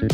Halo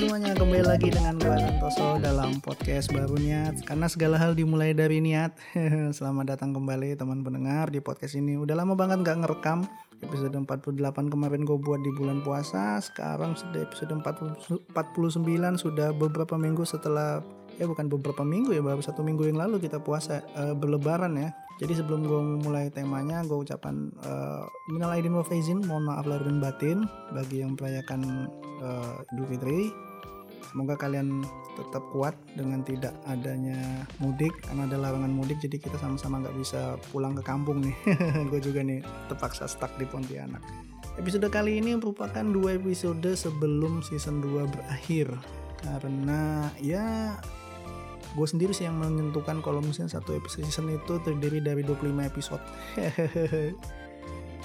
semuanya, kembali lagi dengan gue Santoso dalam podcast baru niat Karena segala hal dimulai dari niat. Selamat datang kembali teman pendengar di podcast ini. Udah lama banget gak ngerekam Episode 48 kemarin gue buat di bulan puasa Sekarang sudah episode 40, 49 Sudah beberapa minggu setelah Ya bukan beberapa minggu ya Baru satu minggu yang lalu kita puasa uh, Berlebaran ya jadi sebelum gue mulai temanya, gue ucapkan uh, minal aidin wa faizin, mohon maaf lahir dan batin bagi yang merayakan uh, Idul Fitri. Semoga kalian tetap kuat dengan tidak adanya mudik karena ada larangan mudik jadi kita sama-sama nggak bisa pulang ke kampung nih. gue juga nih terpaksa stuck di Pontianak. Episode kali ini merupakan dua episode sebelum season 2 berakhir karena ya gue sendiri sih yang menentukan kalau misalnya satu episode season itu terdiri dari 25 episode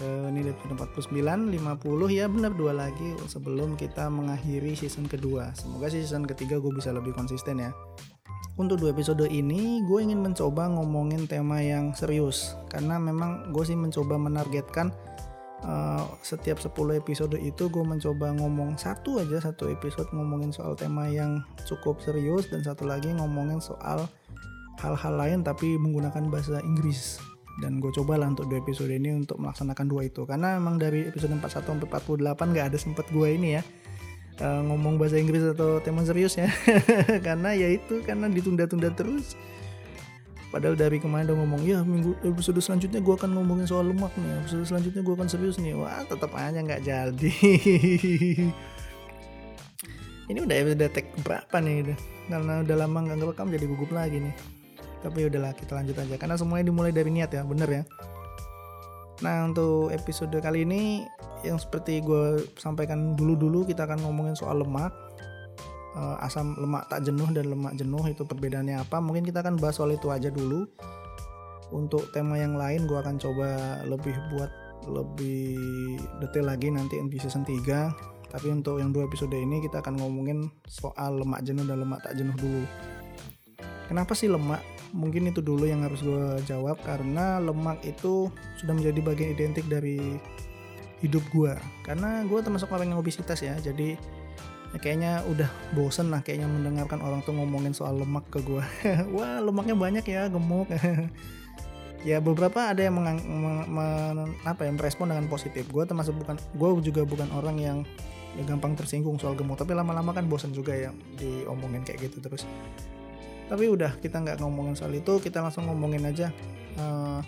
ini episode 49 50 ya benar dua lagi sebelum kita mengakhiri season kedua. Semoga season ketiga gue bisa lebih konsisten ya. Untuk dua episode ini gue ingin mencoba ngomongin tema yang serius. Karena memang gue sih mencoba menargetkan uh, setiap 10 episode itu gue mencoba ngomong satu aja satu episode ngomongin soal tema yang cukup serius dan satu lagi ngomongin soal hal-hal lain tapi menggunakan bahasa Inggris dan gue coba lah untuk dua episode ini untuk melaksanakan dua itu karena emang dari episode 41 sampai 48 gak ada sempet gue ini ya uh, ngomong bahasa Inggris atau tema serius ya karena ya itu karena ditunda-tunda terus Padahal dari kemarin udah ngomong ya minggu episode selanjutnya gue akan ngomongin soal lemak nih. Episode selanjutnya gue akan serius nih. Wah tetap aja nggak jadi. Ini udah episode tag berapa nih? Karena udah lama nggak ngerekam jadi gugup lagi nih. Tapi udahlah kita lanjut aja. Karena semuanya dimulai dari niat ya, bener ya. Nah untuk episode kali ini yang seperti gue sampaikan dulu-dulu kita akan ngomongin soal lemak. Uh, asam lemak tak jenuh dan lemak jenuh itu perbedaannya apa? Mungkin kita akan bahas soal itu aja dulu. Untuk tema yang lain gue akan coba lebih buat lebih detail lagi nanti di season 3 tapi untuk yang dua episode ini kita akan ngomongin soal lemak jenuh dan lemak tak jenuh dulu. Kenapa sih lemak mungkin itu dulu yang harus gue jawab karena lemak itu sudah menjadi bagian identik dari hidup gue karena gue termasuk orang yang obesitas ya jadi ya kayaknya udah bosen lah kayaknya mendengarkan orang tuh ngomongin soal lemak ke gue wah lemaknya banyak ya gemuk. Ya beberapa ada yang mengang, men, apa ya merespon dengan positif. Gue termasuk bukan gue juga bukan orang yang ya gampang tersinggung soal gemuk tapi lama-lama kan bosen juga ya diomongin kayak gitu terus tapi udah kita nggak ngomongin soal itu kita langsung ngomongin aja uh,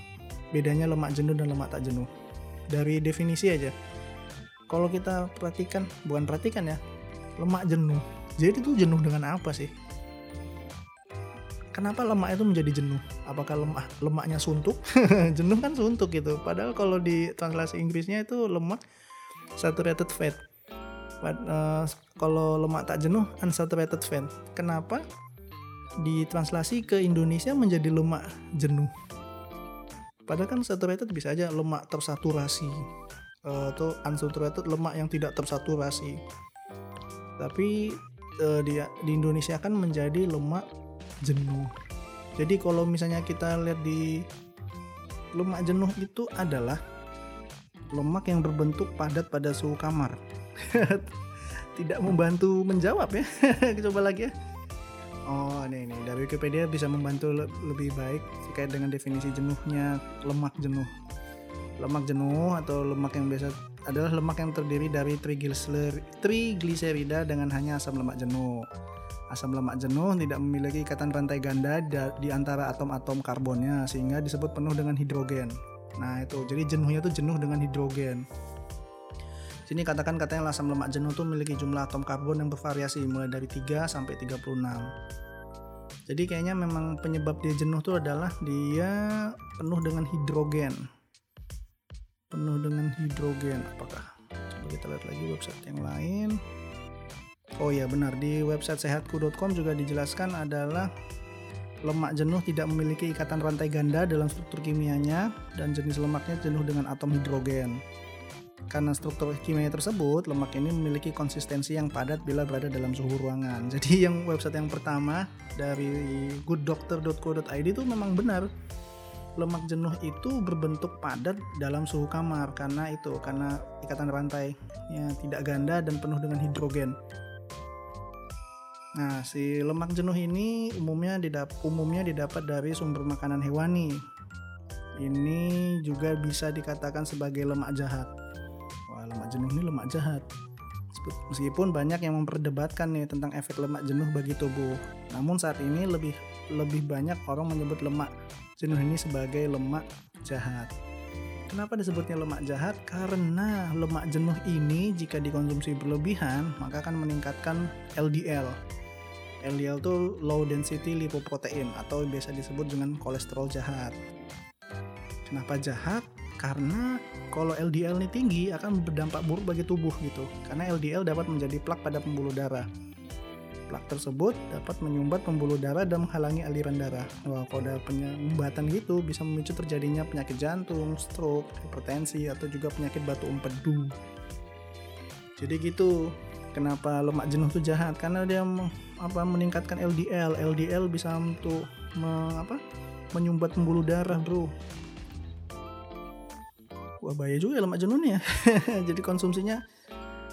bedanya lemak jenuh dan lemak tak jenuh. Dari definisi aja. Kalau kita perhatikan bukan perhatikan ya lemak jenuh. Jadi itu jenuh dengan apa sih? Kenapa lemak itu menjadi jenuh? Apakah lemak lemaknya suntuk? Jenuh kan suntuk gitu. Padahal kalau di translasi Inggrisnya itu lemak saturated fat. But, uh, kalau lemak tak jenuh unsaturated fat. Kenapa di translasi ke Indonesia menjadi lemak jenuh padahal kan saturated bisa aja lemak tersaturasi uh, atau unsaturated lemak yang tidak tersaturasi tapi uh, di di Indonesia kan menjadi lemak jenuh. Jadi kalau misalnya kita lihat di lemak jenuh itu adalah lemak yang berbentuk padat pada suhu kamar. Tidak membantu menjawab ya. Coba lagi ya. Oh, ini ini dari Wikipedia bisa membantu le lebih baik terkait dengan definisi jenuhnya lemak jenuh. Lemak jenuh atau lemak yang biasa adalah lemak yang terdiri dari trigliserida dengan hanya asam lemak jenuh. Asam lemak jenuh tidak memiliki ikatan rantai ganda di antara atom-atom karbonnya sehingga disebut penuh dengan hidrogen. Nah itu, jadi jenuhnya itu jenuh dengan hidrogen. Sini katakan katanya asam lemak jenuh itu memiliki jumlah atom karbon yang bervariasi mulai dari 3 sampai 36. Jadi kayaknya memang penyebab dia jenuh itu adalah dia penuh dengan hidrogen. Penuh dengan hidrogen. Apakah? Coba kita lihat lagi website yang lain. Oh ya benar. Di website sehatku.com juga dijelaskan adalah lemak jenuh tidak memiliki ikatan rantai ganda dalam struktur kimianya dan jenis lemaknya jenuh dengan atom hidrogen karena struktur kimia tersebut, lemak ini memiliki konsistensi yang padat bila berada dalam suhu ruangan. Jadi yang website yang pertama dari gooddoctor.co.id itu memang benar. Lemak jenuh itu berbentuk padat dalam suhu kamar karena itu karena ikatan rantai yang tidak ganda dan penuh dengan hidrogen. Nah, si lemak jenuh ini umumnya didap umumnya didapat dari sumber makanan hewani. Ini juga bisa dikatakan sebagai lemak jahat. Lemak jenuh ini lemak jahat. Meskipun banyak yang memperdebatkan nih tentang efek lemak jenuh bagi tubuh. Namun saat ini lebih lebih banyak orang menyebut lemak jenuh ini sebagai lemak jahat. Kenapa disebutnya lemak jahat? Karena lemak jenuh ini jika dikonsumsi berlebihan maka akan meningkatkan LDL LDL itu low density lipoprotein atau biasa disebut dengan kolesterol jahat. Kenapa jahat? Karena kalau LDL ini tinggi akan berdampak buruk bagi tubuh gitu. Karena LDL dapat menjadi plak pada pembuluh darah. Plak tersebut dapat menyumbat pembuluh darah dan menghalangi aliran darah. Wah, kalau ada penyumbatan gitu bisa memicu terjadinya penyakit jantung, stroke, hipertensi, atau juga penyakit batu empedu. Jadi gitu kenapa lemak jenuh itu jahat karena dia apa meningkatkan LDL LDL bisa untuk me, apa menyumbat pembuluh darah bro wah bahaya juga lemak jenuh nih ya. Jadi konsumsinya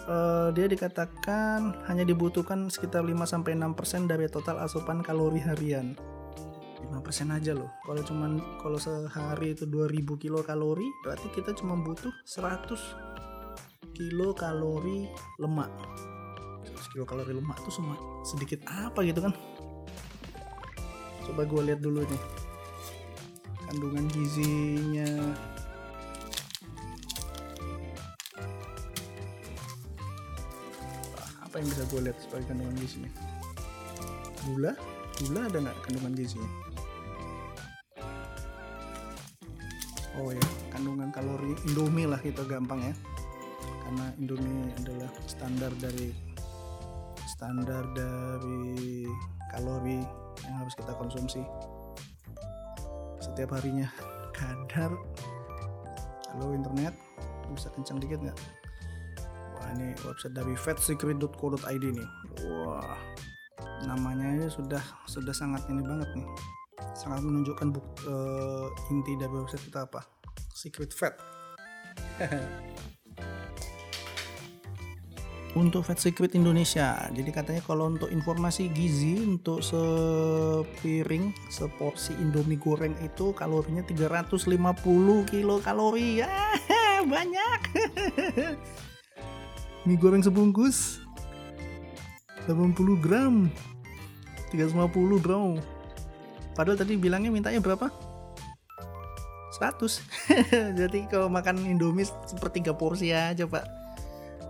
uh, dia dikatakan hanya dibutuhkan sekitar 5 sampai 6% dari total asupan kalori harian. 5% aja loh. Kalau cuman kalau sehari itu 2000 kilo kalori berarti kita cuma butuh 100 kilo kalori lemak. Kilokalori lemak itu semua sedikit apa gitu kan? Coba gue lihat dulu nih kandungan gizinya yang bisa gue lihat sebagai kandungan gizinya gula? Gula ada nggak kandungan gizinya? Oh ya kandungan kalori indomie lah itu gampang ya. Karena indomie adalah standar dari standar dari kalori yang harus kita konsumsi. Setiap harinya. Kadar. Halo internet. Bisa kencang dikit nggak ini website dari fatsecret.co.id nih wah namanya sudah sudah sangat ini banget nih sangat menunjukkan buk, uh, inti dari website kita apa secret fat untuk Fat Secret Indonesia. Jadi katanya kalau untuk informasi gizi untuk sepiring seporsi Indomie goreng itu kalorinya 350 kilo kalori. Ya, banyak. Mie goreng sebungkus 80 gram. 350 bro. Padahal tadi bilangnya mintanya berapa? 100. Jadi kalau makan Indomie sepertiga porsi aja, Pak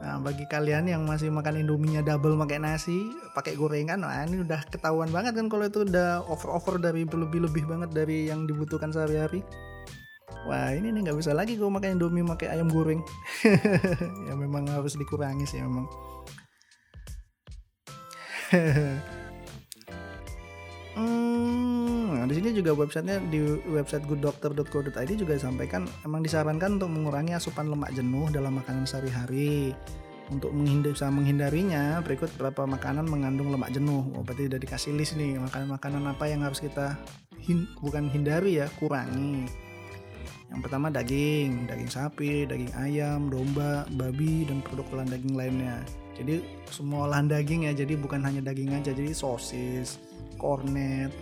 Nah, bagi kalian yang masih makan indominya double pakai nasi, pakai gorengan, nah ini udah ketahuan banget kan kalau itu udah over-over dari berlebih-lebih banget dari yang dibutuhkan sehari-hari. Wah ini nih nggak bisa lagi gue makan indomie pakai ayam goreng. ya memang harus dikurangi sih memang. hmm, nah di sini juga websitenya di website gooddoctor.co.id juga disampaikan emang disarankan untuk mengurangi asupan lemak jenuh dalam makanan sehari-hari. Untuk menghindari, bisa menghindarinya, berikut beberapa makanan mengandung lemak jenuh. Oh, berarti udah dikasih list nih makanan-makanan apa yang harus kita hin bukan hindari ya, kurangi. Yang pertama daging, daging sapi, daging ayam, domba, babi, dan produk olahan daging lainnya. Jadi semua olahan daging ya, jadi bukan hanya daging aja, jadi sosis, kornet,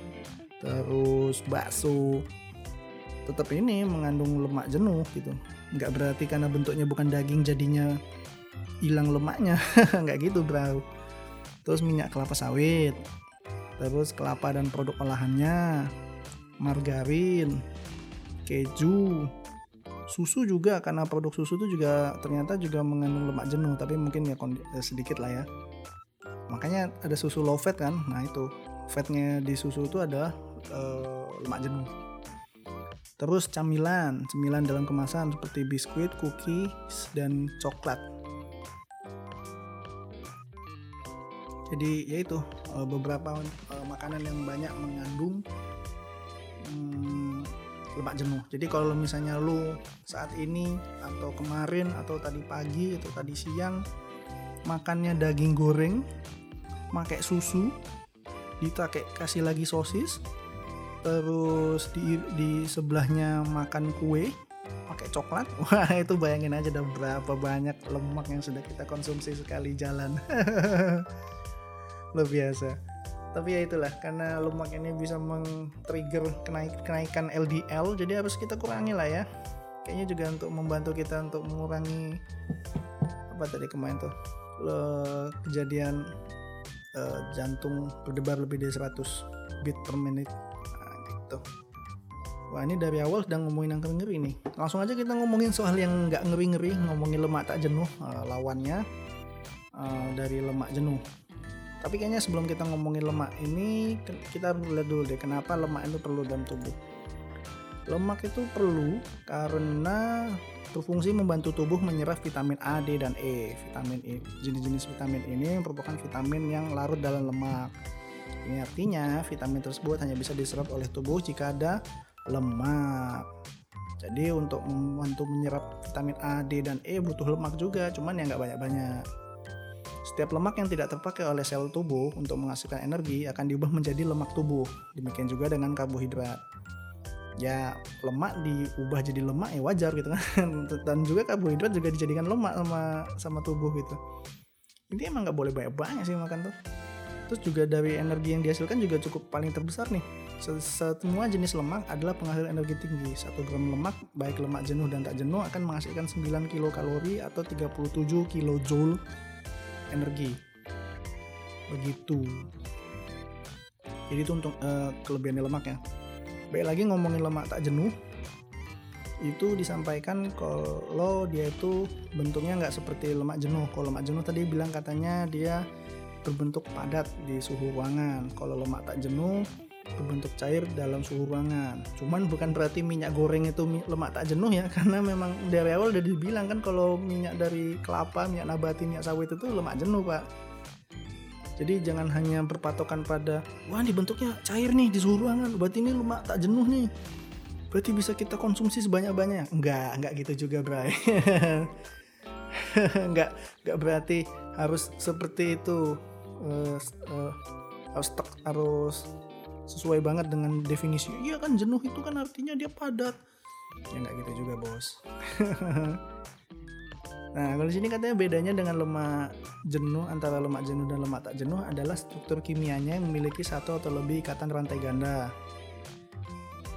terus bakso. Tetap ini mengandung lemak jenuh gitu. Nggak berarti karena bentuknya bukan daging jadinya hilang lemaknya, nggak gitu bro. Terus minyak kelapa sawit, terus kelapa dan produk olahannya, margarin, keju, susu juga karena produk susu itu juga ternyata juga mengandung lemak jenuh tapi mungkin ya sedikit lah ya makanya ada susu low fat kan nah itu fatnya di susu itu adalah uh, lemak jenuh. Terus camilan, camilan dalam kemasan seperti biskuit, cookies, dan coklat. Jadi yaitu uh, beberapa makanan yang banyak mengandung um, lemak jenuh. Jadi kalau misalnya lu saat ini atau kemarin atau tadi pagi atau tadi siang makannya daging goreng pakai susu ditakai kasih lagi sosis terus di di sebelahnya makan kue pakai coklat. Wah itu bayangin aja udah berapa banyak lemak yang sudah kita konsumsi sekali jalan. Luar biasa tapi ya itulah karena lemak ini bisa men-trigger kenaik, kenaikan LDL jadi harus kita kurangi lah ya. Kayaknya juga untuk membantu kita untuk mengurangi apa tadi kemarin tuh le, kejadian uh, jantung berdebar lebih dari 100 beat per menit. Nah, gitu. Wah ini dari awal sedang ngomongin yang ngeri-ngeri nih. Langsung aja kita ngomongin soal yang nggak ngeri-ngeri Ngomongin lemak tak jenuh uh, Lawannya uh, dari lemak jenuh tapi kayaknya sebelum kita ngomongin lemak ini kita lihat dulu deh kenapa lemak itu perlu dalam tubuh. Lemak itu perlu karena berfungsi membantu tubuh menyerap vitamin A, D, dan E. Vitamin E, jenis-jenis vitamin ini merupakan vitamin yang larut dalam lemak. Ini artinya vitamin tersebut hanya bisa diserap oleh tubuh jika ada lemak. Jadi untuk membantu menyerap vitamin A, D, dan E butuh lemak juga, cuman ya nggak banyak-banyak. Setiap lemak yang tidak terpakai oleh sel tubuh untuk menghasilkan energi akan diubah menjadi lemak tubuh. Demikian juga dengan karbohidrat. Ya, lemak diubah jadi lemak ya wajar gitu kan. Dan juga karbohidrat juga dijadikan lemak sama sama tubuh gitu. Ini emang nggak boleh banyak banyak sih makan tuh. Terus juga dari energi yang dihasilkan juga cukup paling terbesar nih. Semua jenis lemak adalah penghasil energi tinggi. 1 gram lemak, baik lemak jenuh dan tak jenuh akan menghasilkan 9 kilokalori atau 37 kilojoule energi. Begitu. Jadi itu untuk uh, kelebihan lemak ya. Baik lagi ngomongin lemak tak jenuh itu disampaikan kalau dia itu bentuknya nggak seperti lemak jenuh. Kalau lemak jenuh tadi bilang katanya dia berbentuk padat di suhu ruangan. Kalau lemak tak jenuh berbentuk cair dalam suhu ruangan. Cuman bukan berarti minyak goreng itu lemak tak jenuh ya, karena memang dari awal udah dibilang kan kalau minyak dari kelapa, minyak nabati, minyak sawit itu lemak jenuh pak. Jadi jangan hanya berpatokan pada wah ini bentuknya cair nih di suhu ruangan, berarti ini lemak tak jenuh nih. Berarti bisa kita konsumsi sebanyak-banyak. Enggak, enggak gitu juga, Bray. enggak, enggak berarti harus seperti itu. Uh, uh, harus harus sesuai banget dengan definisi. Iya kan jenuh itu kan artinya dia padat. Ya nggak gitu juga bos. Nah kalau sini katanya bedanya dengan lemak jenuh antara lemak jenuh dan lemak tak jenuh adalah struktur kimianya yang memiliki satu atau lebih ikatan rantai ganda.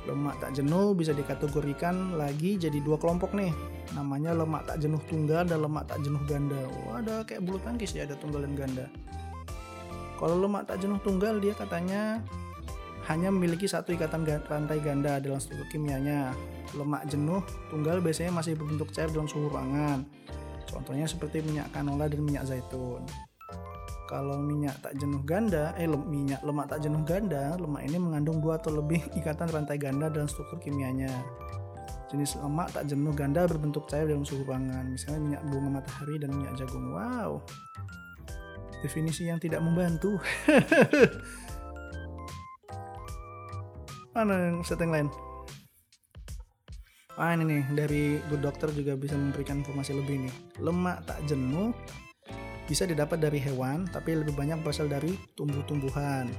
Lemak tak jenuh bisa dikategorikan lagi jadi dua kelompok nih. Namanya lemak tak jenuh tunggal dan lemak tak jenuh ganda. Wah ada kayak bulu tangkis ya ada tunggal dan ganda. Kalau lemak tak jenuh tunggal dia katanya hanya memiliki satu ikatan rantai ganda dalam struktur kimianya. Lemak jenuh tunggal biasanya masih berbentuk cair dalam suhu ruangan. Contohnya seperti minyak canola dan minyak zaitun. Kalau minyak tak jenuh ganda, eh minyak lemak tak jenuh ganda, lemak ini mengandung dua atau lebih ikatan rantai ganda dalam struktur kimianya. Jenis lemak tak jenuh ganda berbentuk cair dalam suhu ruangan, misalnya minyak bunga matahari dan minyak jagung. Wow, definisi yang tidak membantu. mana yang setting lain? Ah ini nih dari good dokter juga bisa memberikan informasi lebih nih. Lemak tak jenuh bisa didapat dari hewan tapi lebih banyak berasal dari tumbuh-tumbuhan.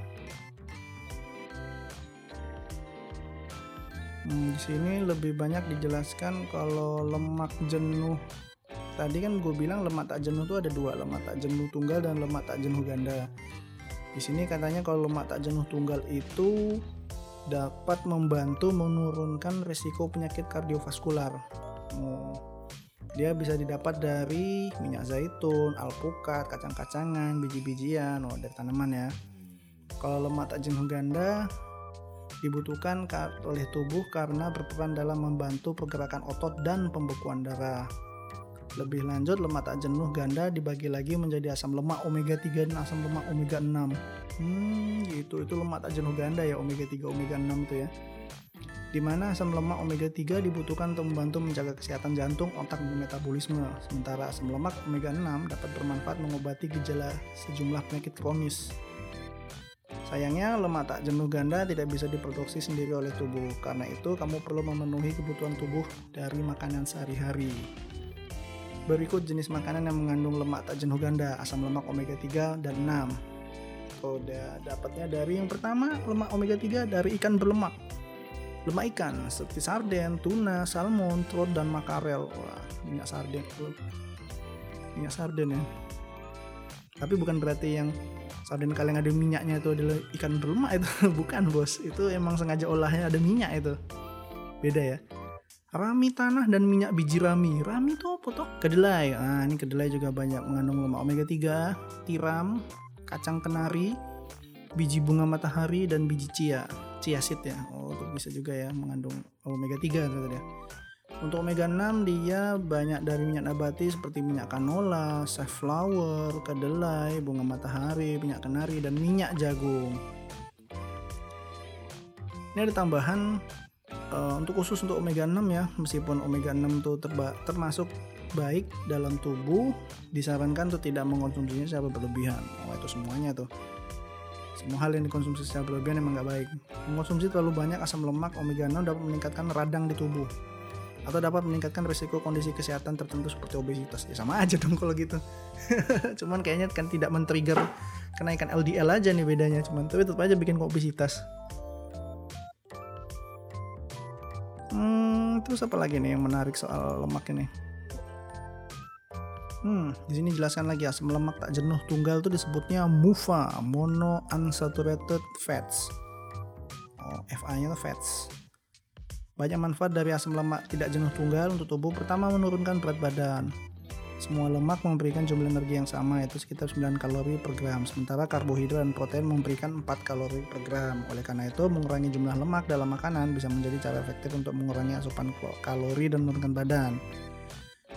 Hmm, di sini lebih banyak dijelaskan kalau lemak jenuh. Tadi kan gue bilang lemak tak jenuh itu ada dua lemak tak jenuh tunggal dan lemak tak jenuh ganda. Di sini katanya kalau lemak tak jenuh tunggal itu dapat membantu menurunkan risiko penyakit kardiovaskular. Oh, dia bisa didapat dari minyak zaitun, alpukat, kacang-kacangan, biji-bijian, oh, dari tanaman ya. Kalau lemak tak jenuh ganda dibutuhkan oleh tubuh karena berperan dalam membantu pergerakan otot dan pembekuan darah. Lebih lanjut, lemak tak jenuh ganda dibagi lagi menjadi asam lemak omega 3 dan asam lemak omega 6. Hmm, gitu. Itu lemak tak jenuh ganda ya omega 3, omega 6 itu ya. Di mana asam lemak omega 3 dibutuhkan untuk membantu menjaga kesehatan jantung, otak, dan metabolisme. Sementara asam lemak omega 6 dapat bermanfaat mengobati gejala sejumlah penyakit kronis. Sayangnya, lemak tak jenuh ganda tidak bisa diproduksi sendiri oleh tubuh. Karena itu, kamu perlu memenuhi kebutuhan tubuh dari makanan sehari-hari. Berikut jenis makanan yang mengandung lemak tak jenuh ganda, asam lemak omega 3 dan 6. Udah dapatnya dari yang pertama lemak omega 3 dari ikan berlemak. Lemak ikan seperti sarden, tuna, salmon, trout dan makarel. Wah, minyak sarden. Minyak sarden ya. Tapi bukan berarti yang sarden kalian ada minyaknya itu adalah ikan berlemak itu bukan bos itu emang sengaja olahnya ada minyak itu beda ya rami tanah dan minyak biji rami. Rami itu apa toh? Kedelai. Nah, ini kedelai juga banyak mengandung lemak omega 3, tiram, kacang kenari, biji bunga matahari dan biji chia. Chia seed ya. Oh, itu bisa juga ya mengandung omega 3 tadi ya. Untuk omega 6 dia banyak dari minyak nabati seperti minyak canola, safflower, kedelai, bunga matahari, minyak kenari dan minyak jagung. Ini ada tambahan uh, untuk khusus untuk omega 6 ya meskipun omega 6 itu termasuk baik dalam tubuh disarankan untuk tidak mengkonsumsinya secara berlebihan. Oh itu semuanya tuh. Semua hal yang dikonsumsi secara berlebihan emang nggak baik. Mengkonsumsi terlalu banyak asam lemak omega 6 dapat meningkatkan radang di tubuh. Atau dapat meningkatkan risiko kondisi kesehatan tertentu seperti obesitas. Ya sama aja dong kalau gitu. Cuman kayaknya kan tidak men-trigger kenaikan LDL aja nih bedanya. Cuman tapi tetap aja bikin obesitas. Hmm, terus apa lagi nih yang menarik soal lemak ini? Hmm, di sini jelaskan lagi asam lemak tak jenuh tunggal itu disebutnya MUFA, mono unsaturated fats. Oh, FA-nya itu fats. Banyak manfaat dari asam lemak tidak jenuh tunggal untuk tubuh. Pertama, menurunkan berat badan. Semua lemak memberikan jumlah energi yang sama yaitu sekitar 9 kalori per gram, sementara karbohidrat dan protein memberikan 4 kalori per gram. Oleh karena itu, mengurangi jumlah lemak dalam makanan bisa menjadi cara efektif untuk mengurangi asupan kalori dan menurunkan badan.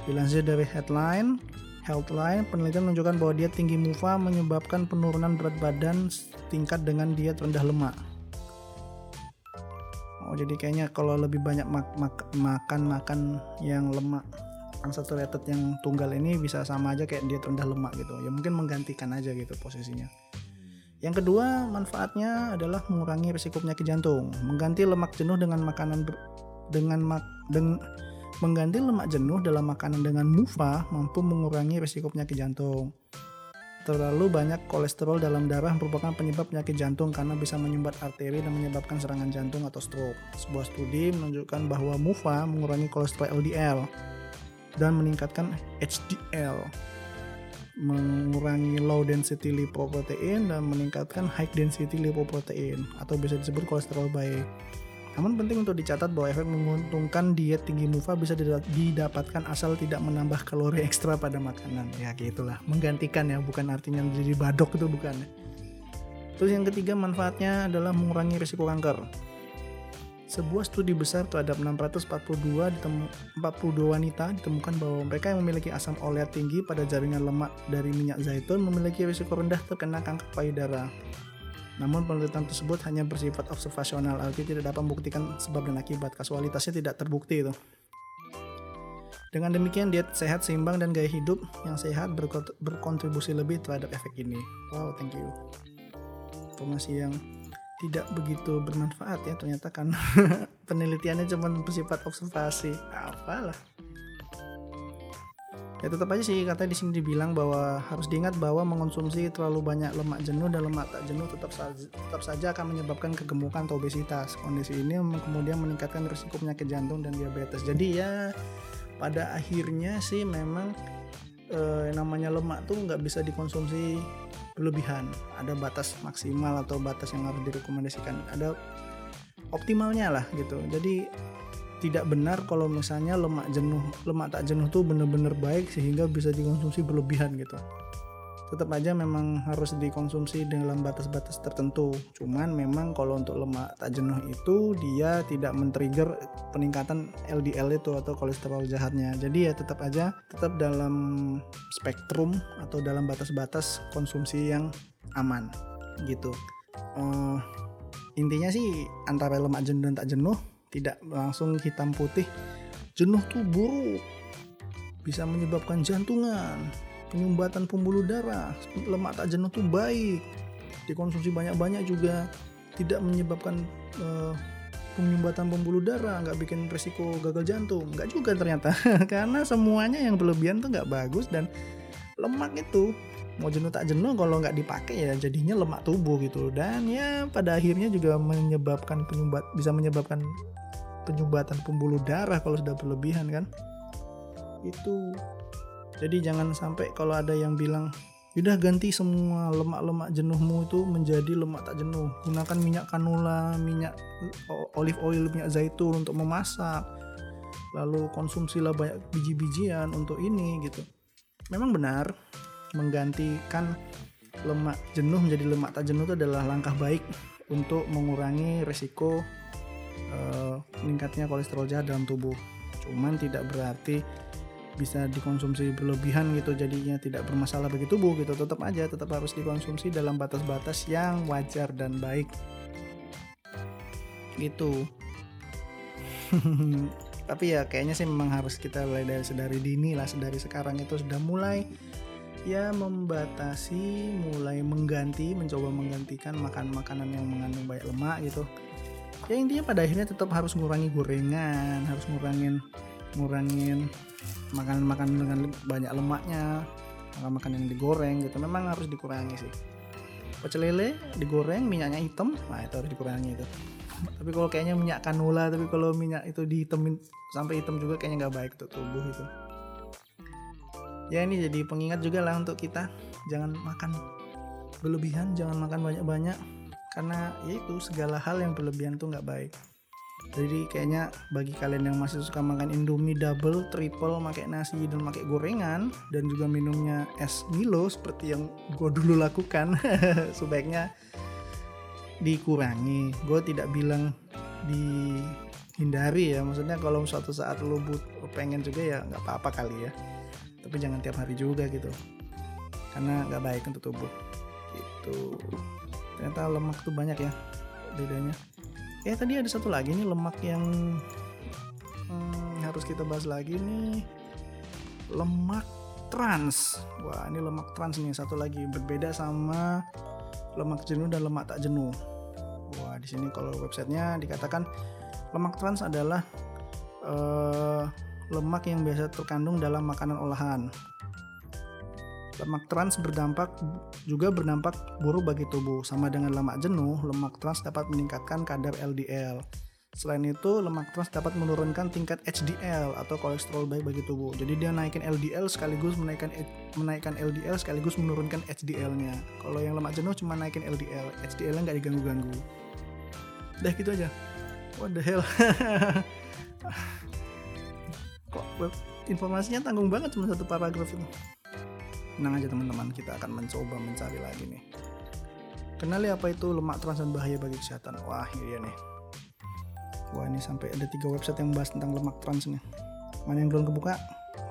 Dilansir dari headline, Healthline, penelitian menunjukkan bahwa diet tinggi MUFA menyebabkan penurunan berat badan tingkat dengan diet rendah lemak. Oh, jadi kayaknya kalau lebih banyak mak mak makan makan yang lemak unsaturated yang tunggal ini bisa sama aja kayak diet rendah lemak gitu. Ya mungkin menggantikan aja gitu posisinya. Yang kedua manfaatnya adalah mengurangi risiko penyakit jantung. Mengganti lemak jenuh dengan makanan dengan mak, deng, mengganti lemak jenuh dalam makanan dengan mufa mampu mengurangi risiko penyakit jantung Terlalu banyak kolesterol dalam darah merupakan penyebab penyakit jantung karena bisa menyumbat arteri dan menyebabkan serangan jantung atau stroke. Sebuah studi menunjukkan bahwa MUFA mengurangi kolesterol LDL dan meningkatkan HDL mengurangi low density lipoprotein dan meningkatkan high density lipoprotein atau bisa disebut kolesterol baik. Namun penting untuk dicatat bahwa efek menguntungkan diet tinggi MUFA bisa didapatkan asal tidak menambah kalori ekstra pada makanan. Ya gitulah, menggantikan ya, bukan artinya jadi badok itu bukan. Terus yang ketiga manfaatnya adalah mengurangi risiko kanker. Sebuah studi besar terhadap 642 ditemu, 42 wanita ditemukan bahwa mereka yang memiliki asam oleat tinggi pada jaringan lemak dari minyak zaitun memiliki risiko rendah terkena kanker payudara. Namun penelitian tersebut hanya bersifat observasional, artinya tidak dapat membuktikan sebab dan akibat. Kasualitasnya tidak terbukti itu. Dengan demikian diet sehat seimbang dan gaya hidup yang sehat berkontribusi lebih terhadap efek ini. Wow, thank you. Informasi yang tidak begitu bermanfaat ya ternyata kan penelitiannya cuma bersifat observasi apalah ya tetap aja sih katanya di sini dibilang bahwa harus diingat bahwa mengonsumsi terlalu banyak lemak jenuh dan lemak tak jenuh tetap saja, tetap saja akan menyebabkan kegemukan atau obesitas. Kondisi ini kemudian meningkatkan risiko penyakit jantung dan diabetes. Jadi ya pada akhirnya sih memang eh, namanya lemak tuh nggak bisa dikonsumsi berlebihan. Ada batas maksimal atau batas yang harus direkomendasikan. Ada optimalnya lah gitu. Jadi tidak benar kalau misalnya lemak jenuh lemak tak jenuh tuh bener-bener baik sehingga bisa dikonsumsi berlebihan gitu tetap aja memang harus dikonsumsi dalam batas-batas tertentu. Cuman memang kalau untuk lemak tak jenuh itu dia tidak men-trigger peningkatan LDL itu atau kolesterol jahatnya. Jadi ya tetap aja tetap dalam spektrum atau dalam batas-batas konsumsi yang aman gitu. Uh, intinya sih antara lemak jenuh dan tak jenuh tidak langsung hitam putih. Jenuh tuh buruk bisa menyebabkan jantungan, penyumbatan pembuluh darah lemak tak jenuh tuh baik dikonsumsi banyak-banyak juga tidak menyebabkan uh, penyumbatan pembuluh darah nggak bikin resiko gagal jantung nggak juga ternyata karena semuanya yang berlebihan tuh nggak bagus dan lemak itu mau jenuh tak jenuh kalau nggak dipakai ya jadinya lemak tubuh gitu. Dan ya pada akhirnya juga menyebabkan penyumbat bisa menyebabkan penyumbatan pembuluh darah kalau sudah berlebihan kan? Itu. Jadi jangan sampai kalau ada yang bilang udah ganti semua lemak-lemak jenuhmu itu menjadi lemak tak jenuh. Gunakan minyak kanula minyak olive oil minyak zaitun untuk memasak. Lalu konsumsilah banyak biji-bijian untuk ini gitu. Memang benar menggantikan lemak jenuh menjadi lemak tak jenuh itu adalah langkah baik untuk mengurangi resiko uh, meningkatnya kolesterol jahat dalam tubuh. Cuman tidak berarti bisa dikonsumsi berlebihan gitu jadinya tidak bermasalah bagi tubuh gitu. Tetap aja tetap harus dikonsumsi dalam batas-batas yang wajar dan baik. Gitu. Tapi ya kayaknya sih memang harus kita mulai dari sedari dini lah sedari sekarang itu sudah mulai ya membatasi mulai mengganti mencoba menggantikan makan makanan yang mengandung banyak lemak gitu. Ya intinya pada akhirnya tetap harus ngurangi gorengan harus ngurangin ngurangin makanan-makanan dengan banyak lemaknya makan makan yang digoreng gitu. Memang harus dikurangi sih. Pecel lele digoreng minyaknya hitam nah itu harus dikurangi itu. Tapi kalau kayaknya minyak kanula tapi kalau minyak itu dihitemin sampai hitam juga kayaknya nggak baik untuk tubuh itu ya ini jadi pengingat juga lah untuk kita. Jangan makan berlebihan jangan makan banyak-banyak. Karena ya itu segala hal yang berlebihan tuh nggak baik. Jadi kayaknya bagi kalian yang masih suka makan indomie double triple pakai nasi dan pakai gorengan dan juga minumnya es Milo seperti yang gue dulu lakukan sebaiknya dikurangi. Gue tidak bilang dihindari ya. Maksudnya kalau suatu saat lo pengen juga ya nggak apa-apa kali ya tapi jangan tiap hari juga gitu. Karena nggak baik untuk tubuh. Gitu. Ternyata lemak tuh banyak ya bedanya. Ya tadi ada satu lagi nih lemak yang hmm, harus kita bahas lagi nih. Lemak trans. Wah ini lemak trans nih. Satu lagi berbeda sama lemak jenuh dan lemak tak jenuh. Wah di sini kalau websitenya dikatakan lemak trans adalah uh, lemak yang biasa terkandung dalam makanan olahan Lemak trans berdampak juga berdampak buruk bagi tubuh. Sama dengan lemak jenuh, lemak trans dapat meningkatkan kadar LDL. Selain itu, lemak trans dapat menurunkan tingkat HDL atau kolesterol baik bagi tubuh. Jadi dia naikin LDL sekaligus menaikkan menaikkan LDL sekaligus menurunkan HDL-nya. Kalau yang lemak jenuh cuma naikin LDL, HDL-nya nggak diganggu-ganggu. Udah gitu aja. What the hell? Kok. Informasinya tanggung banget cuma satu paragraf itu tenang aja teman-teman. Kita akan mencoba mencari lagi nih. Kenali apa itu lemak trans dan bahaya bagi kesehatan. Wah ini dia nih. Wah ini sampai ada tiga website yang bahas tentang lemak trans nih. Mana yang belum kebuka?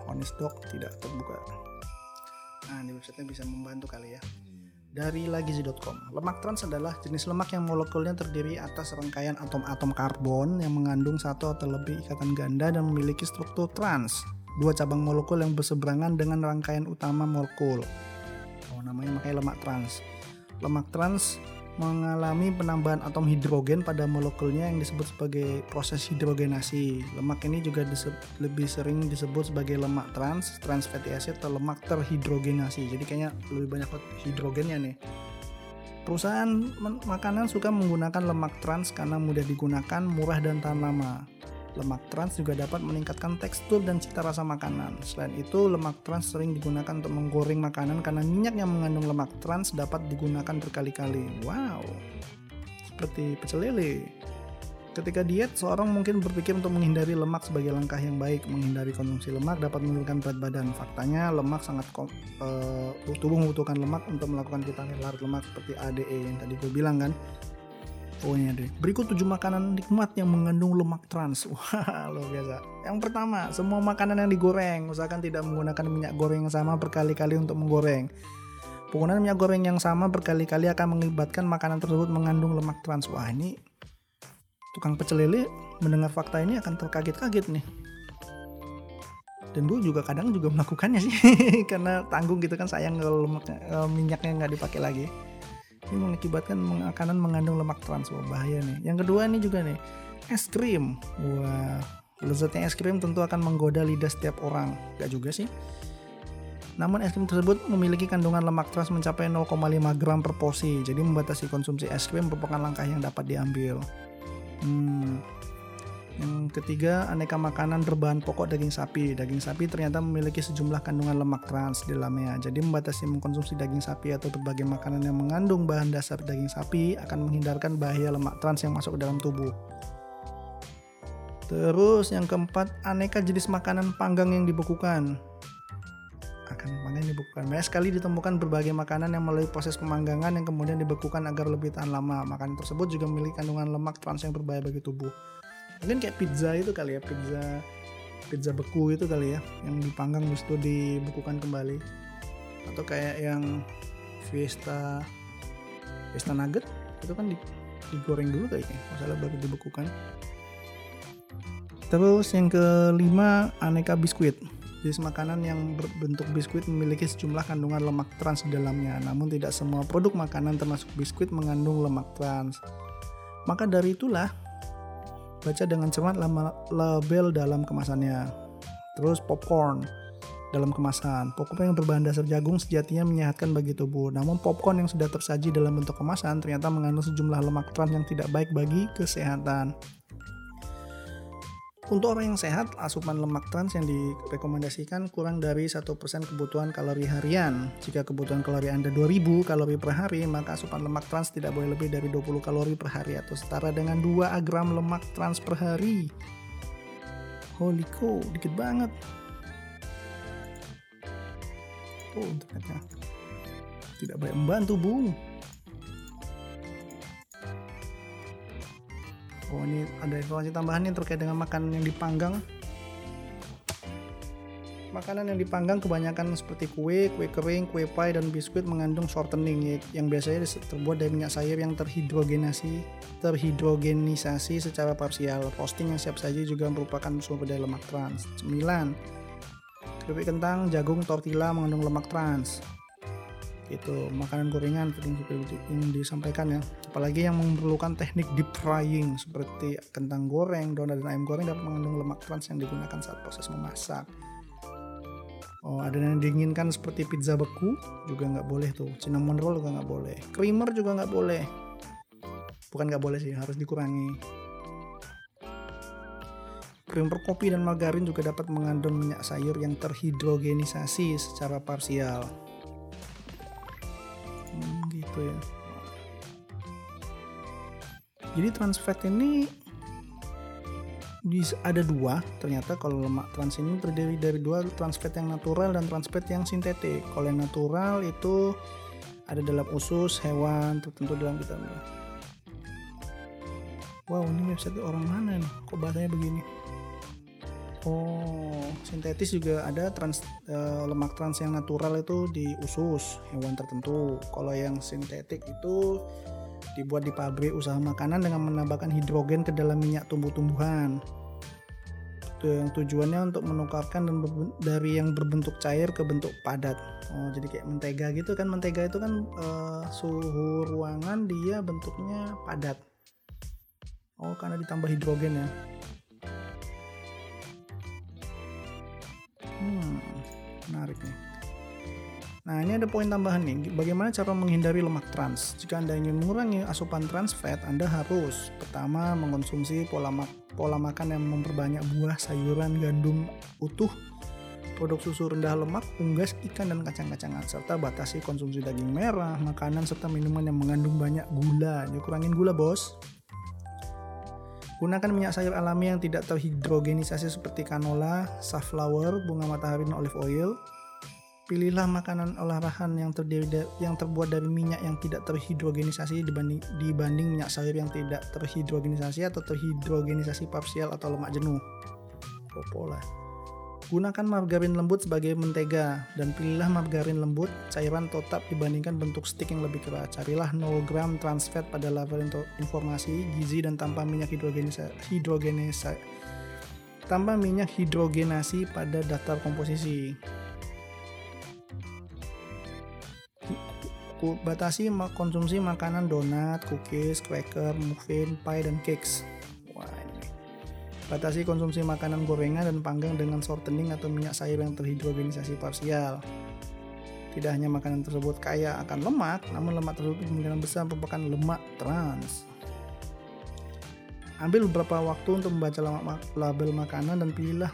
Honest doc tidak terbuka. Nah di websitenya bisa membantu kali ya dari lagizi.com. Lemak trans adalah jenis lemak yang molekulnya terdiri atas rangkaian atom-atom karbon yang mengandung satu atau lebih ikatan ganda dan memiliki struktur trans dua cabang molekul yang berseberangan dengan rangkaian utama molekul. Oh, namanya makanya lemak trans. Lemak trans mengalami penambahan atom hidrogen pada molekulnya yang disebut sebagai proses hidrogenasi. Lemak ini juga lebih sering disebut sebagai lemak trans, trans fatty acid atau lemak terhidrogenasi. Jadi kayaknya lebih banyak hidrogennya nih. Perusahaan makanan suka menggunakan lemak trans karena mudah digunakan, murah dan tahan lama. Lemak trans juga dapat meningkatkan tekstur dan cita rasa makanan. Selain itu, lemak trans sering digunakan untuk menggoreng makanan karena minyak yang mengandung lemak trans dapat digunakan berkali-kali. Wow, seperti pecel lele. Ketika diet, seorang mungkin berpikir untuk menghindari lemak sebagai langkah yang baik. Menghindari konsumsi lemak dapat menurunkan berat badan. Faktanya, lemak sangat uh, tubuh membutuhkan lemak untuk melakukan vitamin larut lemak seperti ADE yang tadi gue bilang kan. Pokoknya deh. Berikut 7 makanan nikmat yang mengandung lemak trans. Wah, luar biasa. Yang pertama, semua makanan yang digoreng. Usahakan tidak menggunakan minyak goreng yang sama berkali-kali untuk menggoreng. Penggunaan minyak goreng yang sama berkali-kali akan mengibatkan makanan tersebut mengandung lemak trans. Wah, ini tukang pecel lele mendengar fakta ini akan terkaget-kaget nih. Dan gue juga kadang juga melakukannya sih, karena tanggung gitu kan sayang kalau eh, minyaknya nggak dipakai lagi ini mengakibatkan makanan mengandung lemak trans wah bahaya nih yang kedua ini juga nih es krim. Wah, lezatnya es krim tentu akan menggoda lidah setiap orang. Gak juga sih. Namun es krim tersebut memiliki kandungan lemak trans mencapai 0,5 gram per porsi. Jadi membatasi konsumsi es krim merupakan langkah yang dapat diambil. Hmm. Yang ketiga, aneka makanan berbahan pokok daging sapi. Daging sapi ternyata memiliki sejumlah kandungan lemak trans di dalamnya. Jadi membatasi mengkonsumsi daging sapi atau berbagai makanan yang mengandung bahan dasar daging sapi akan menghindarkan bahaya lemak trans yang masuk ke dalam tubuh. Terus yang keempat, aneka jenis makanan panggang yang dibekukan. Akan panggang dibekukan. Banyak sekali ditemukan berbagai makanan yang melalui proses pemanggangan yang kemudian dibekukan agar lebih tahan lama. Makanan tersebut juga memiliki kandungan lemak trans yang berbahaya bagi tubuh mungkin kayak pizza itu kali ya pizza pizza beku itu kali ya yang dipanggang terus dibekukan kembali. Atau kayak yang Fiesta Fiesta Nugget itu kan digoreng dulu kayaknya masalah baru dibekukan. Terus yang kelima aneka biskuit. Jenis makanan yang berbentuk biskuit memiliki sejumlah kandungan lemak trans di dalamnya. Namun tidak semua produk makanan termasuk biskuit mengandung lemak trans. Maka dari itulah Baca dengan cermat label dalam kemasannya. Terus popcorn dalam kemasan. Popcorn yang berbahan dasar jagung sejatinya menyehatkan bagi tubuh. Namun popcorn yang sudah tersaji dalam bentuk kemasan ternyata mengandung sejumlah lemak trans yang tidak baik bagi kesehatan. Untuk orang yang sehat, asupan lemak trans yang direkomendasikan kurang dari 1% kebutuhan kalori harian. Jika kebutuhan kalori Anda 2000 kalori per hari, maka asupan lemak trans tidak boleh lebih dari 20 kalori per hari atau setara dengan 2 gram lemak trans per hari. Holy cow, dikit banget. Oh, internetnya tidak banyak membantu, Bung. Oh ini ada informasi tambahan nih terkait dengan makanan yang dipanggang. Makanan yang dipanggang kebanyakan seperti kue, kue kering, kue pie, dan biskuit mengandung shortening yang biasanya terbuat dari minyak sayur yang terhidrogenasi, terhidrogenisasi secara parsial. Roasting yang siap saji juga merupakan sumber daya lemak trans. Cemilan, keripik kentang, jagung, tortilla mengandung lemak trans itu makanan gorengan seperti yang disampaikan ya. Apalagi yang memerlukan teknik deep frying seperti kentang goreng donat dan ayam goreng dapat mengandung lemak trans yang digunakan saat proses memasak. Oh ada yang diinginkan seperti pizza beku juga nggak boleh tuh. Cinnamon roll juga nggak boleh. Creamer juga nggak boleh. Bukan nggak boleh sih harus dikurangi. Creamer kopi dan margarin juga dapat mengandung minyak sayur yang terhidrogenisasi secara parsial gitu ya. Jadi trans fat ini ada dua ternyata kalau lemak trans ini terdiri dari dua trans fat yang natural dan trans fat yang sintetik. Kalau yang natural itu ada dalam usus hewan tertentu dalam vitamin. Wow ini website orang mana nih? Kok bahasanya begini Oh, sintetis juga ada trans uh, lemak trans yang natural itu di usus hewan tertentu. Kalau yang sintetik itu dibuat di pabrik usaha makanan dengan menambahkan hidrogen ke dalam minyak tumbuh-tumbuhan. Itu yang tujuannya untuk menukarkan dan dari yang berbentuk cair ke bentuk padat. Oh, jadi kayak mentega gitu kan. Mentega itu kan uh, suhu ruangan dia bentuknya padat. Oh, karena ditambah hidrogen ya. Menarik nih. Nah, ini ada poin tambahan nih. Bagaimana cara menghindari lemak trans? Jika Anda ingin mengurangi asupan trans fat, Anda harus pertama mengkonsumsi pola, mak pola makan yang memperbanyak buah, sayuran, gandum utuh, produk susu rendah lemak, unggas, ikan, dan kacang-kacangan, serta batasi konsumsi daging merah, makanan, serta minuman yang mengandung banyak gula. Jadi kurangin gula, bos. Gunakan minyak sayur alami yang tidak terhidrogenisasi seperti canola, safflower, bunga matahari, dan olive oil. Pilihlah makanan olahan yang terdiri yang terbuat dari minyak yang tidak terhidrogenisasi dibanding dibanding minyak sayur yang tidak terhidrogenisasi atau terhidrogenisasi parsial atau lemak jenuh. Popola. Gunakan margarin lembut sebagai mentega dan pilihlah margarin lembut cairan tetap dibandingkan bentuk stick yang lebih keras. Carilah 0 gram trans fat pada level informasi gizi dan tanpa minyak hidrogenisa, hidrogenisa tanpa minyak hidrogenasi pada daftar komposisi. Batasi konsumsi makanan donat, cookies, cracker, muffin, pie, dan cakes. Batasi konsumsi makanan gorengan dan panggang dengan shortening atau minyak sayur yang terhidrogenisasi parsial. Tidak hanya makanan tersebut kaya akan lemak, namun lemak tersebut kemungkinan besar merupakan lemak trans. Ambil beberapa waktu untuk membaca label makanan dan pilihlah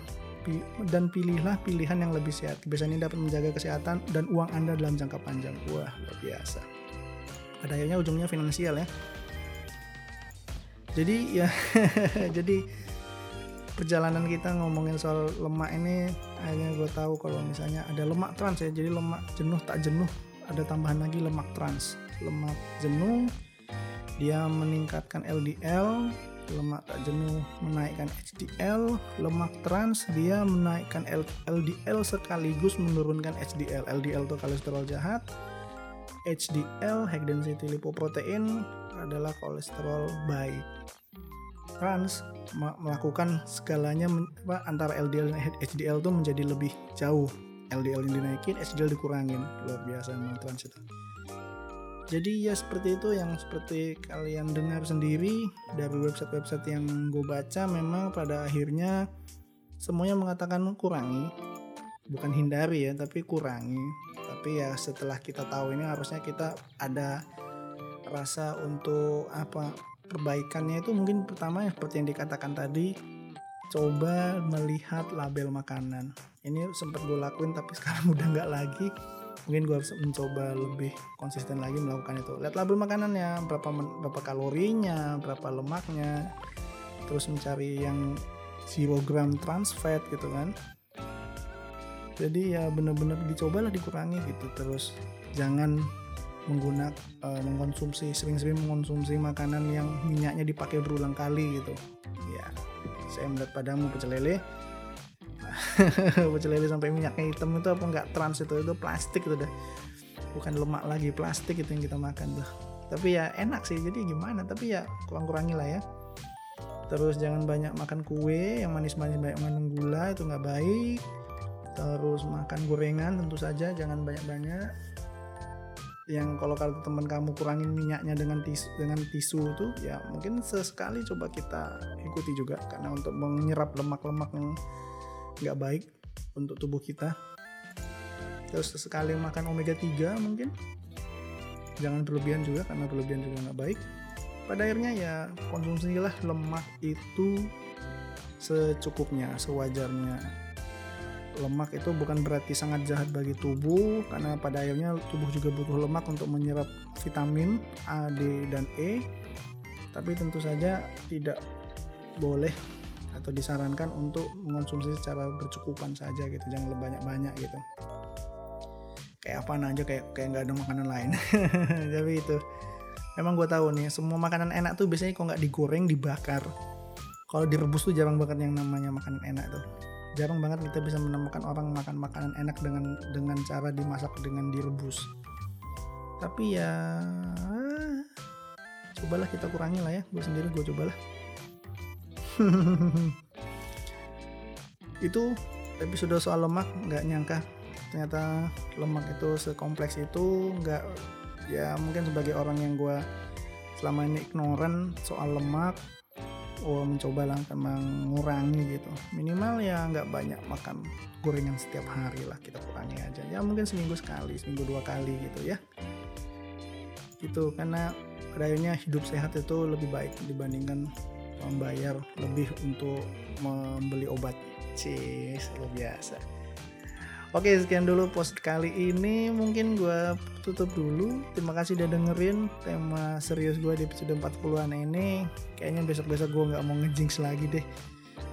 dan pilihlah pilihan yang lebih sehat. Kebiasaan ini dapat menjaga kesehatan dan uang Anda dalam jangka panjang. Wah, luar biasa. Pada akhirnya ujungnya finansial ya. Jadi ya jadi perjalanan kita ngomongin soal lemak ini akhirnya gue tahu kalau misalnya ada lemak trans ya jadi lemak jenuh tak jenuh ada tambahan lagi lemak trans lemak jenuh dia meningkatkan LDL lemak tak jenuh menaikkan HDL lemak trans dia menaikkan LDL sekaligus menurunkan HDL LDL itu kolesterol jahat HDL high density lipoprotein adalah kolesterol baik trans melakukan segalanya apa, antara LDL dan HDL itu menjadi lebih jauh. LDL yang dinaikin, HDL dikurangin. Luar biasa memang trans itu. Jadi ya seperti itu yang seperti kalian dengar sendiri dari website-website yang gue baca memang pada akhirnya semuanya mengatakan kurangi. Bukan hindari ya tapi kurangi. Tapi ya setelah kita tahu ini harusnya kita ada rasa untuk apa perbaikannya itu mungkin pertama yang seperti yang dikatakan tadi coba melihat label makanan. Ini sempat gue lakuin tapi sekarang udah nggak lagi mungkin gue harus mencoba lebih konsisten lagi melakukan itu. Lihat label makanannya berapa berapa kalorinya berapa lemaknya terus mencari yang zero gram trans fat gitu kan. Jadi ya bener-bener dicobalah dikurangi gitu. Terus jangan menggunakan uh, eh, mengkonsumsi sering-sering mengkonsumsi makanan yang minyaknya dipakai berulang kali gitu. Ya saya melihat padamu pecel pecel lele sampai minyaknya hitam itu apa enggak trans itu? Itu plastik itu dah. Bukan lemak lagi plastik itu yang kita makan tuh. Tapi ya enak sih jadi gimana? Tapi ya kurang-kurangi lah ya. Terus jangan banyak makan kue yang manis-manis banyak mengandung gula itu nggak baik. Terus makan gorengan tentu saja jangan banyak-banyak. Yang kalau kalau teman kamu kurangin minyaknya dengan tisu dengan tisu itu ya mungkin sesekali coba kita ikuti juga. Karena untuk menyerap lemak-lemak yang nggak baik untuk tubuh kita. Terus sesekali makan omega 3 mungkin. Jangan berlebihan juga karena berlebihan juga nggak baik. Pada akhirnya ya konsumsilah lemak itu secukupnya sewajarnya. Lemak itu bukan berarti sangat jahat bagi tubuh karena pada akhirnya tubuh juga butuh lemak untuk menyerap vitamin A, D, dan E. Tapi tentu saja tidak boleh atau disarankan untuk mengonsumsi secara bercukupan saja gitu jangan banyak-banyak gitu. Kayak apa aja kayak kayak nggak ada makanan lain. Tapi itu emang gue tahu nih semua makanan enak tuh biasanya kok nggak digoreng dibakar. Kalau direbus tuh jarang banget yang namanya makanan enak tuh. Jarang banget kita bisa menemukan orang makan makanan enak dengan dengan cara dimasak dengan direbus. Tapi ya cobalah kita kurangi lah ya gue sendiri gue cobalah itu episode soal lemak nggak nyangka. Ternyata lemak itu sekompleks itu nggak ya mungkin sebagai orang yang gue selama ini ignoran soal lemak oh mencoba lah mengurangi gitu. Minimal ya nggak banyak makan gorengan setiap hari lah kita kurangi aja. Ya mungkin seminggu sekali seminggu dua kali gitu ya. Gitu karena pada akhirnya hidup sehat itu lebih baik dibandingkan membayar lebih untuk membeli obat. Cis luar biasa. Oke sekian dulu post kali ini. Mungkin gue tutup dulu. Terima kasih udah dengerin tema serius gue di episode 40an ini. Kayaknya besok-besok gue nggak mau ngejinx lagi deh.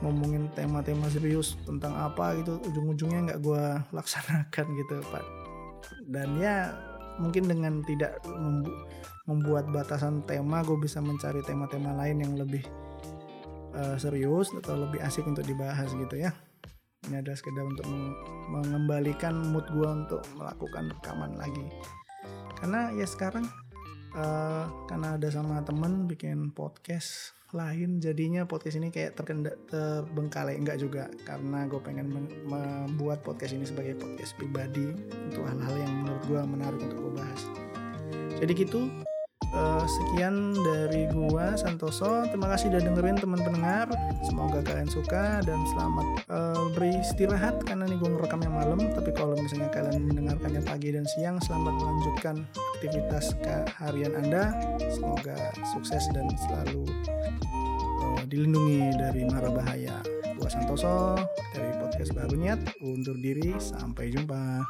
Ngomongin tema-tema serius tentang apa gitu. Ujung-ujungnya nggak gue laksanakan gitu pak. Dan ya mungkin dengan tidak membuat batasan tema gue bisa mencari tema-tema lain yang lebih uh, serius atau lebih asik untuk dibahas gitu ya. Ini adalah sekedar untuk mengembalikan mood gue untuk melakukan rekaman lagi. Karena ya sekarang uh, karena ada sama temen bikin podcast lain jadinya podcast ini kayak terkenda terbengkalai. Enggak juga karena gue pengen membuat podcast ini sebagai podcast pribadi untuk hal-hal yang menurut gue menarik untuk gue bahas. Jadi gitu uh, sekian dari gua Santoso. Terima kasih udah dengerin teman pendengar. Semoga kalian suka dan selamat uh, beristirahat karena nih gua ngerekamnya malam. Tapi kalau misalnya kalian mendengarkannya pagi dan siang selamat melanjutkan aktivitas harian anda. Semoga sukses dan selalu uh, dilindungi dari mara bahaya. Gua Santoso dari podcast baru niat undur diri. Sampai jumpa